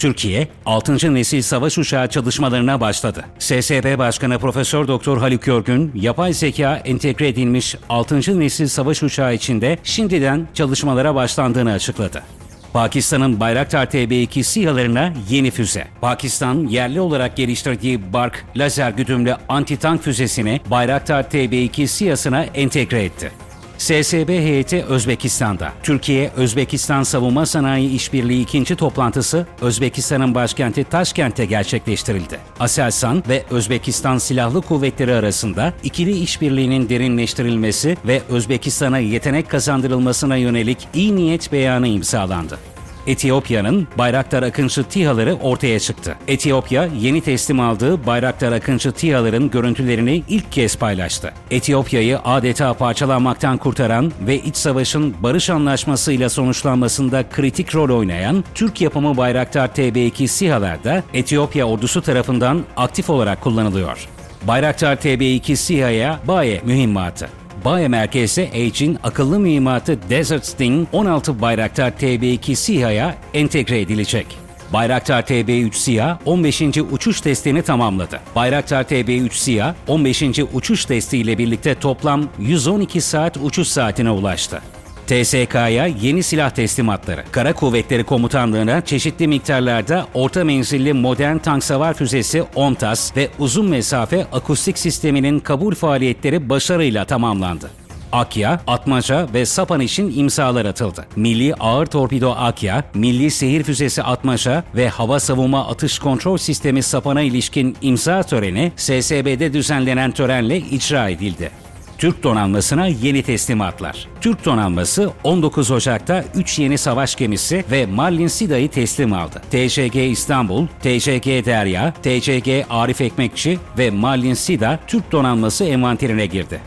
Türkiye, 6. nesil savaş uçağı çalışmalarına başladı. SSB Başkanı Profesör Doktor Haluk Yorgun, yapay zeka entegre edilmiş 6. nesil savaş uçağı içinde şimdiden çalışmalara başlandığını açıkladı. Pakistan'ın Bayraktar TB2 SİHA'larına yeni füze. Pakistan yerli olarak geliştirdiği Bark lazer güdümlü anti-tank füzesini Bayraktar TB2 SİHA'sına entegre etti. SSB heyeti Özbekistan'da. Türkiye-Özbekistan Savunma Sanayi İşbirliği ikinci toplantısı Özbekistan'ın başkenti Taşkent'te gerçekleştirildi. Aselsan ve Özbekistan Silahlı Kuvvetleri arasında ikili işbirliğinin derinleştirilmesi ve Özbekistan'a yetenek kazandırılmasına yönelik iyi niyet beyanı imzalandı. Etiyopya'nın Bayraktar Akıncı TİHA'ları ortaya çıktı. Etiyopya yeni teslim aldığı Bayraktar Akıncı TİHA'ların görüntülerini ilk kez paylaştı. Etiyopya'yı adeta parçalanmaktan kurtaran ve iç savaşın barış anlaşmasıyla sonuçlanmasında kritik rol oynayan Türk yapımı Bayraktar TB2 SİHA'lar da Etiyopya ordusu tarafından aktif olarak kullanılıyor. Bayraktar TB2 SİHA'ya Baye mühimmatı. Baye merkezde Age'in akıllı mühimmatı Desert Sting 16 Bayraktar TB2 SİHA'ya entegre edilecek. Bayraktar TB3 SİHA 15. uçuş testini tamamladı. Bayraktar TB3 SİHA 15. uçuş testiyle birlikte toplam 112 saat uçuş saatine ulaştı. TSK'ya yeni silah teslimatları. Kara Kuvvetleri Komutanlığı'na çeşitli miktarlarda orta menzilli modern tank savar füzesi ONTAS ve uzun mesafe akustik sisteminin kabul faaliyetleri başarıyla tamamlandı. Akya, Atmaca ve Sapan için imzalar atıldı. Milli Ağır Torpido Akya, Milli Sehir Füzesi Atmaca ve Hava Savunma Atış Kontrol Sistemi Sapan'a ilişkin imza töreni SSB'de düzenlenen törenle icra edildi. Türk donanmasına yeni teslimatlar. Türk donanması 19 Ocak'ta 3 yeni savaş gemisi ve Marlin Sida'yı teslim aldı. TCG İstanbul, TCG Derya, TCG Arif Ekmekçi ve Marlin Sida Türk donanması envanterine girdi.